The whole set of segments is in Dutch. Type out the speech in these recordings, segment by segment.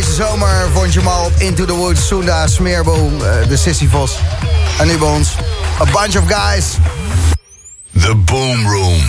deze zomer vond je hem al op Into the Woods, Sunda, Smeerboom, uh, de Sisyphos. En nu bij ons, A Bunch of Guys. The Boom Room.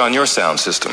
On your sound system.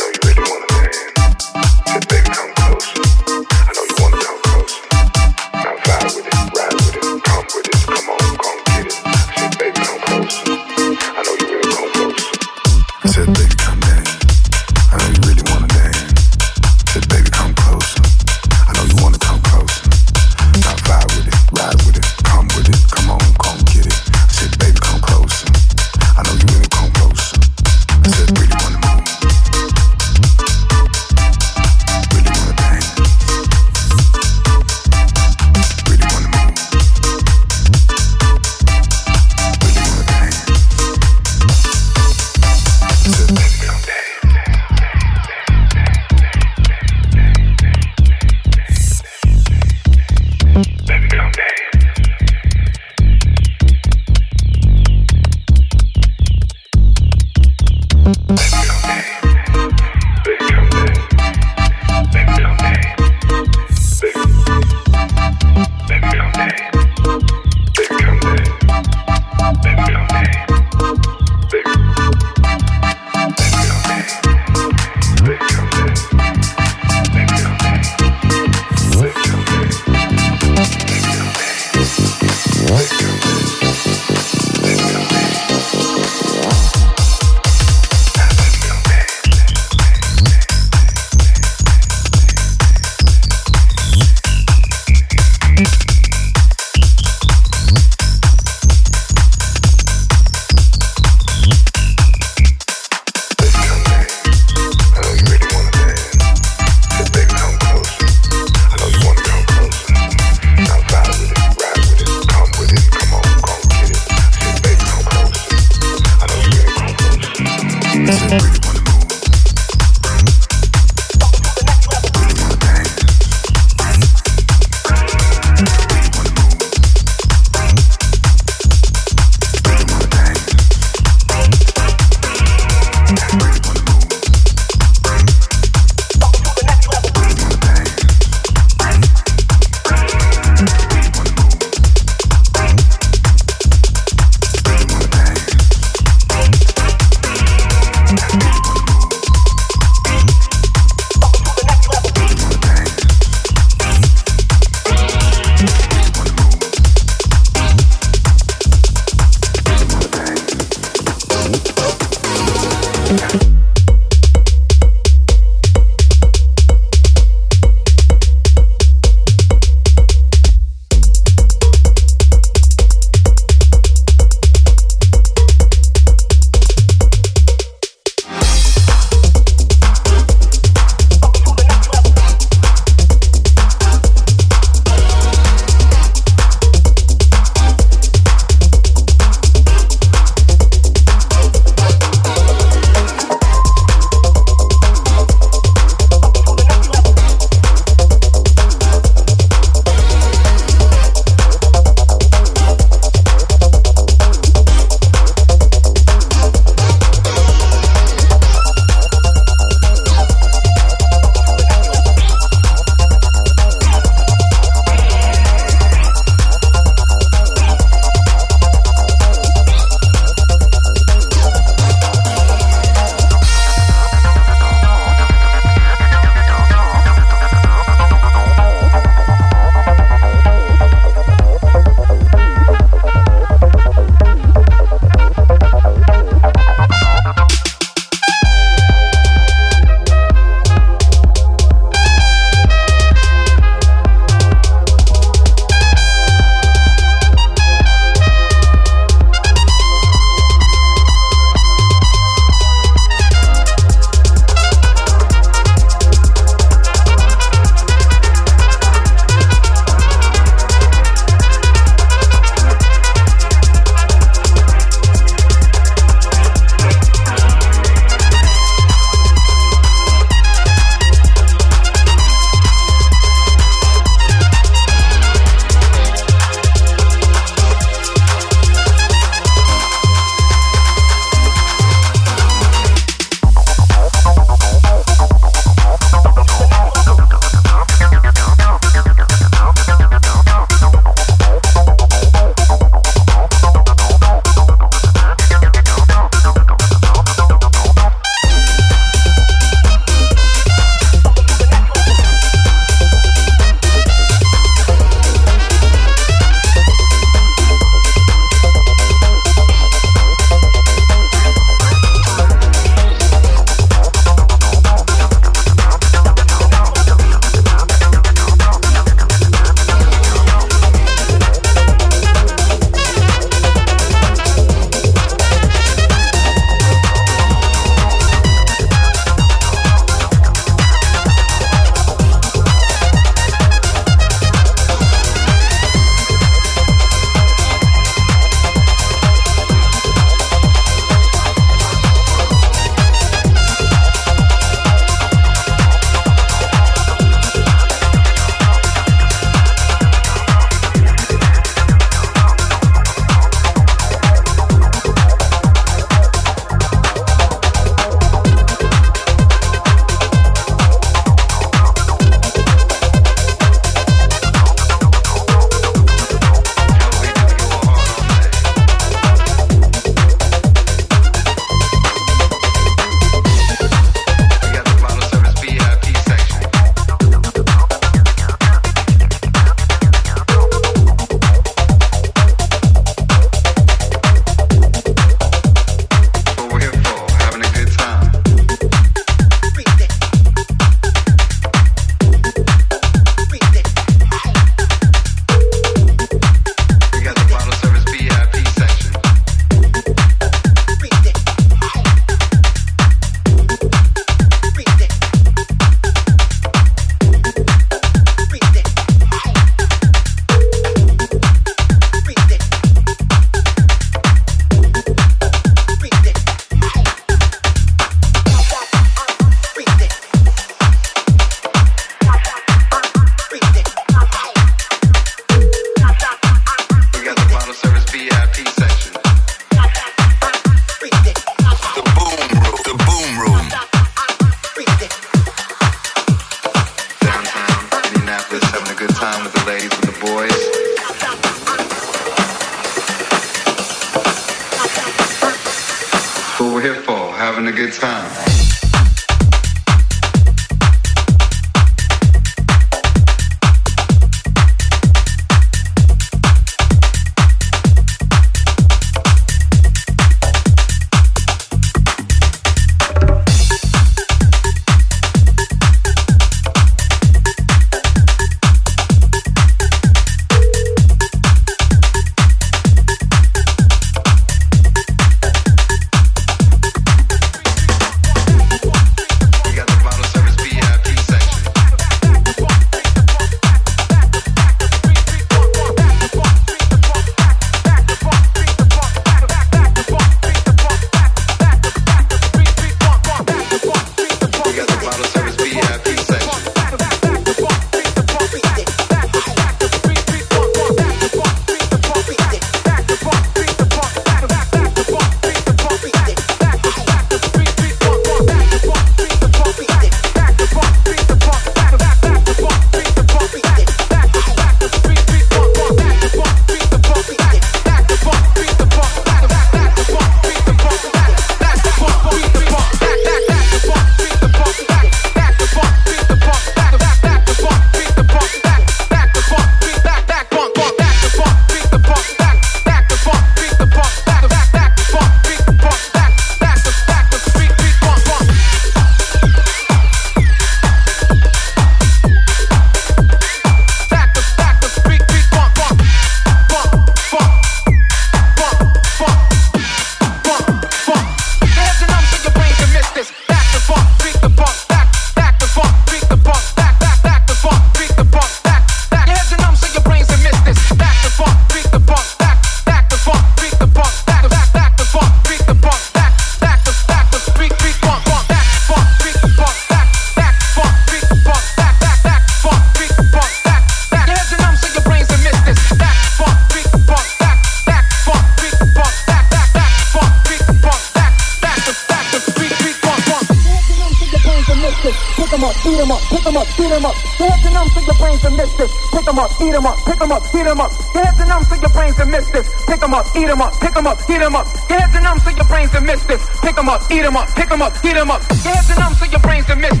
up, eat 'em up, pick 'em up, heat 'em up. Get head's and numb so your brains can miss this. Pick 'em up, eat 'em up, pick 'em up, heat 'em up. Get head's and numb so your brains can miss this. Pick 'em up, eat 'em up, pick 'em up, heat 'em up. Get head's and numb so your brains can miss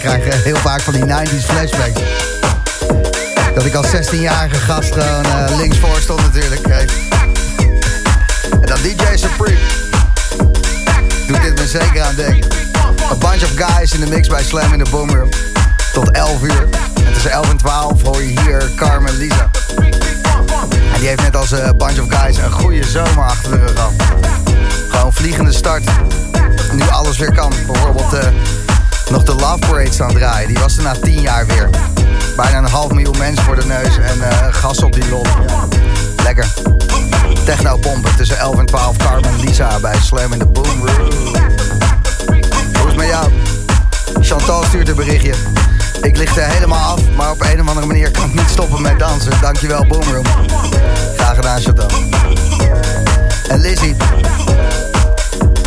krijg eh, heel vaak van die 90s flashbacks. Dat ik als 16-jarige gast gewoon uh, linksvoor stond natuurlijk. En dat DJ Supreme. Doet dit me zeker aan denken. A bunch of guys in de mix bij Slam in de Boomroom. Tot 11 uur. En tussen 11 en 12 hoor je hier Carmen Lisa. En die heeft net als een bunch of guys een goede zomer achter de rug. Gewoon vliegende start. Nu alles weer kan. Bijvoorbeeld nog de Love Parade staan draaien. Die was er na 10 jaar weer. Bijna een half miljoen mensen voor de neus en uh, gas op die lol. Lekker. Techno pompen tussen 11 en 12. Carmen Lisa bij Slam in the Boom Room. Hoe is het met jou? Chantal stuurt een berichtje. Ik lig er helemaal af, maar op een of andere manier kan ik niet stoppen met dansen. Dankjewel, Boomroom. Graag gedaan, Chantal. En Lizzie.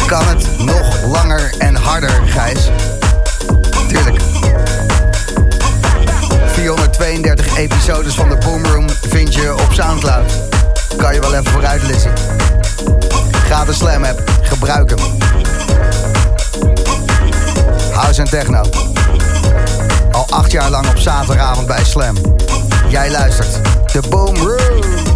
Kan het nog langer en harder, Gijs? Tuurlijk. 432 episodes van de Boomroom vind je op Soundcloud. Kan je wel even vooruit lezen. Ga de Slam app, gebruik hem. House en techno. Al acht jaar lang op zaterdagavond bij Slam. Jij luistert. De Boomroom.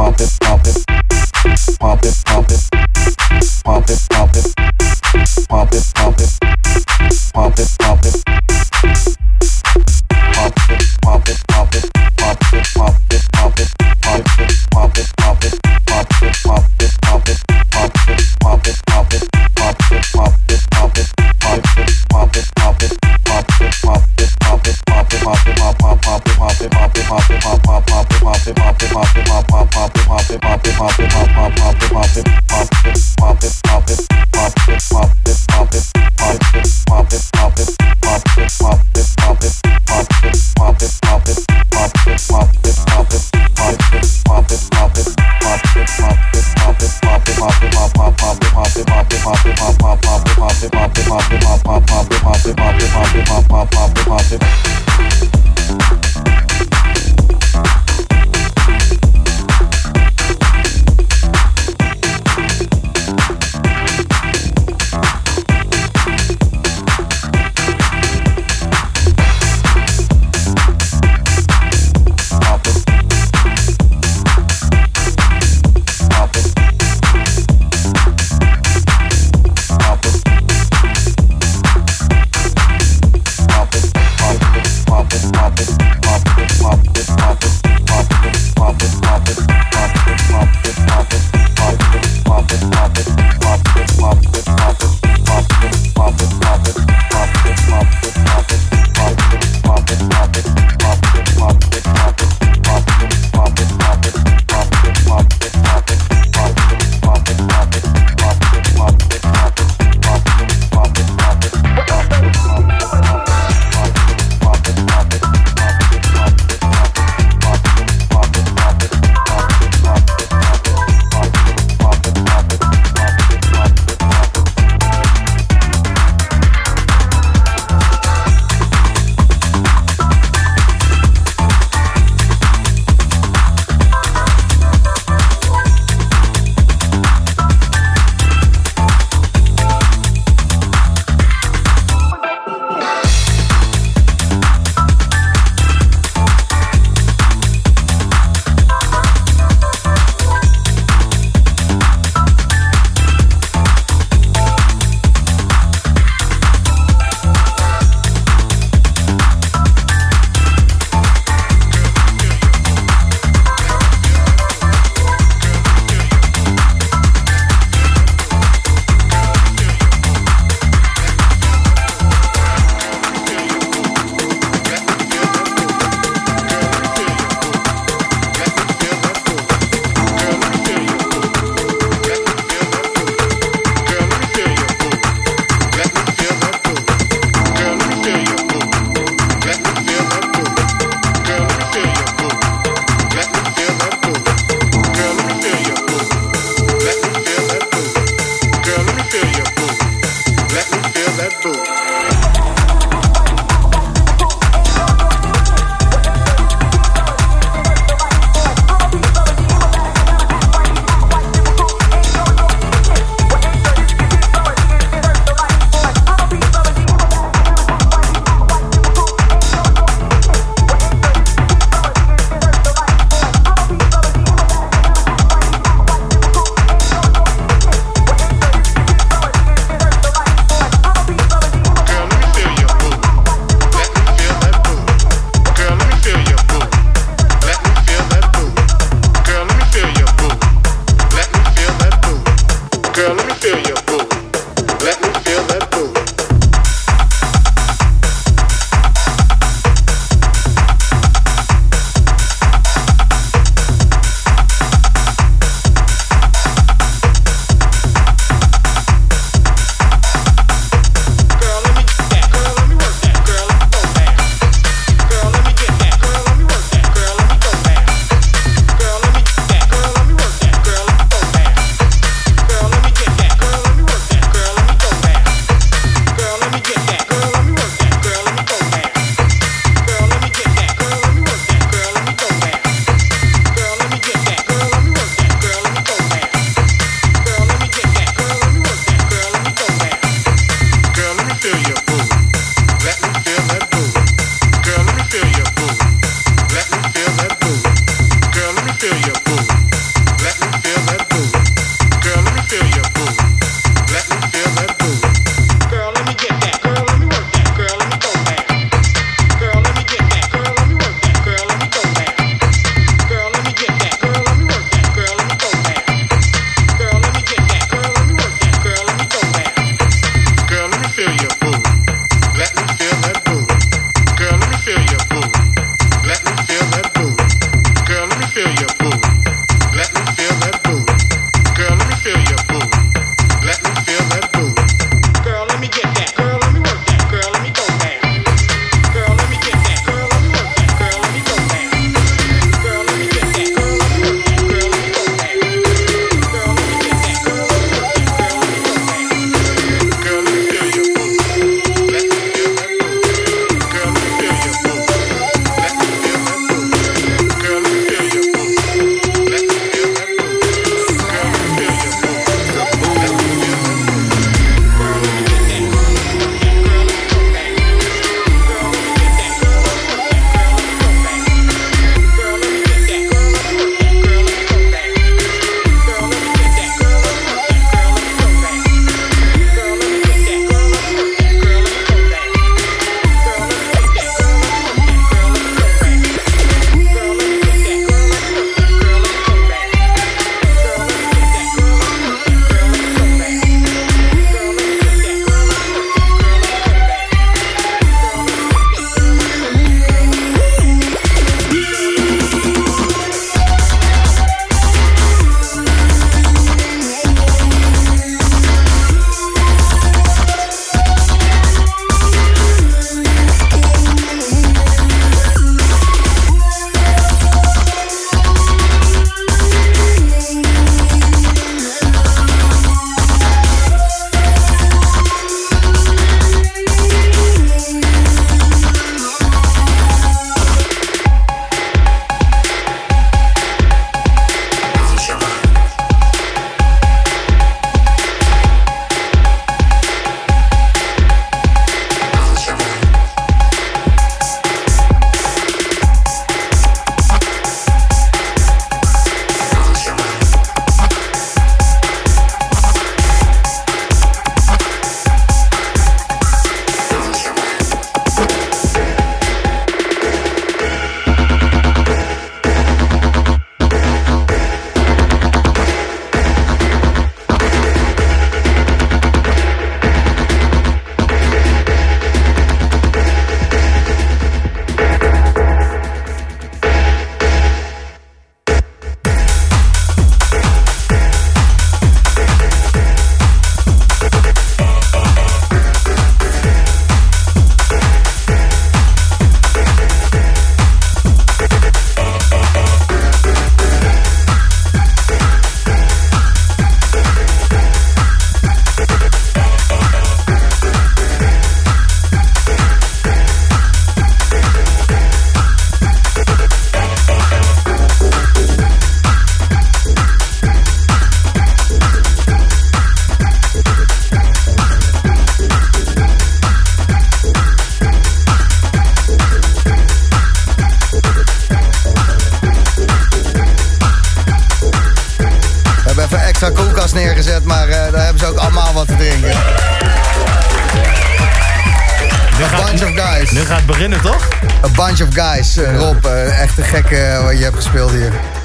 pump it, pump it, pump it.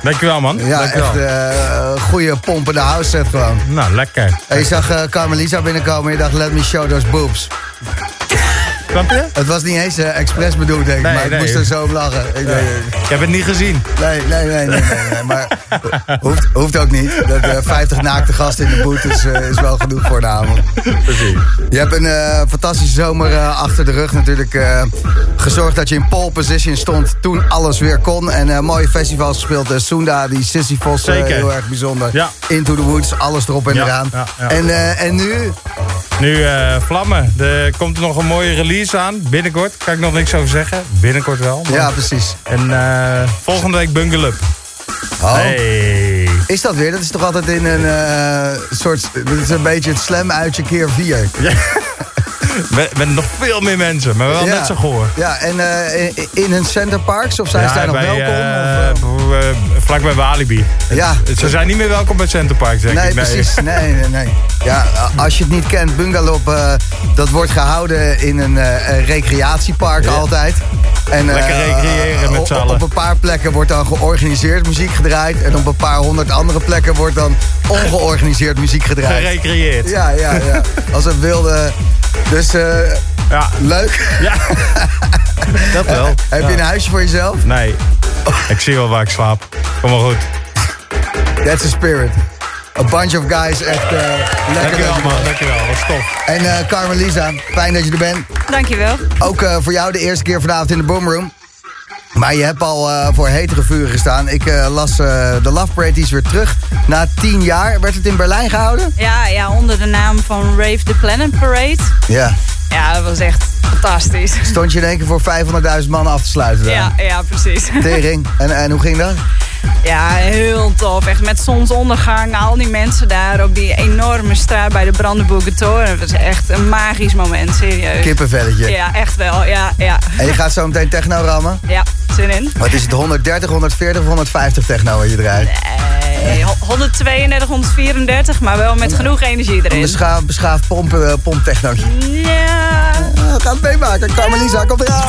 Dankjewel, man. Ja, Dankjewel. echt eh goede pompende house set gewoon. Nou, lekker. En je zag eh Carmelisa binnenkomen en je dacht, let me show those boobs. Snap je? Het was niet eens eh, expres bedoeld, denk ik, Nee, maar ik nee. moest er zo om lachen. Ik denk, Ik heb het niet gezien. Nee, nee, nee, nee, nee, nee, maar hoeft, hoeft ook niet. Dat eh, 50 naakte gasten in de boot is, eh, is wel genoeg voor de avond. Precies. Je hebt een eh, fantastische zomer eh, achter de rug natuurlijk. gezorgd dat je in pole position stond toen alles weer kon. En mooie festivals gespeeld. Uh, Sunda, die Sisyphos, heel erg bijzonder. Ja. Into the Woods, alles erop en Ja, eraan. ja. En, en nu? Nu vlammen. Er komt nog een mooie release aan. Binnenkort. Kan ik nog niks over zeggen. Binnenkort wel. maar- Ja, precies. En volgende week Bungle Up. Oh. Hey. Is dat weer? Dat is toch altijd in een eh, soort... Dat is een beetje het slam uitje keer vier. Met, met nog veel meer mensen. Maar wel Ja. net zo goor. Ja, en eh, in, in hun centerparks? Of zijn ze daar nog welkom? eh, of, vlakbij Walibi. Ja. Ze zijn niet meer welkom bij Center Park, zeg Nee, ik. precies. Nee, nee, nee. Ja, als je het niet kent, Bungalop, eh, dat wordt gehouden in een eh, recreatiepark Ja. altijd. En, eh, Lekker recreëren met op- z'n op, allen. op een paar plekken wordt dan georganiseerd muziek gedraaid. En op een paar honderd andere plekken wordt dan ongeorganiseerd muziek gedraaid. Gerecreëerd. Ja, ja, ja. Als een wilde... Dus eh, Ja, leuk. ja. dat wel. Heb Ja. je een huisje voor jezelf? Nee. Ik zie wel waar ik slaap. Kom maar goed. That's a spirit. A bunch of guys, echt eh, lekker. dat Dankjewel je man, dankjewel. Wat stof. En eh Carmelisa, fijn dat je er bent. Dankjewel. Ook eh, voor jou de eerste keer vanavond in de Boomroom. Maar je hebt al eh, voor hetere vuren gestaan. Ik eh, las de Love Parade, die is weer terug. Na tien jaar werd het in Berlijn gehouden? Ja, ja, onder de naam van Rave the Planet Parade. Ja. Ja, dat was echt fantastisch. Stond je in één keer voor 500.000 man af te sluiten? Ja, ja, precies. Tering. En, en hoe ging dat? Ja, heel tof. Echt met zonsondergang, al die mensen daar op die enorme straat bij de Brandenburger Toren. Het was echt een magisch moment, serieus. Kippenvelletje. Ja, echt wel. Ja, ja. En je gaat zo meteen techno rammen? Ja, zin in. Wat is het, 130, 140 of 150 techno wat je draait? Nee, 132, 134, maar wel met genoeg energie Een erin. beschaafd, beschaafd pomp, eh, pomptechno. Ja. Ah, Ga het meemaken. Carmelisa, komt eraan.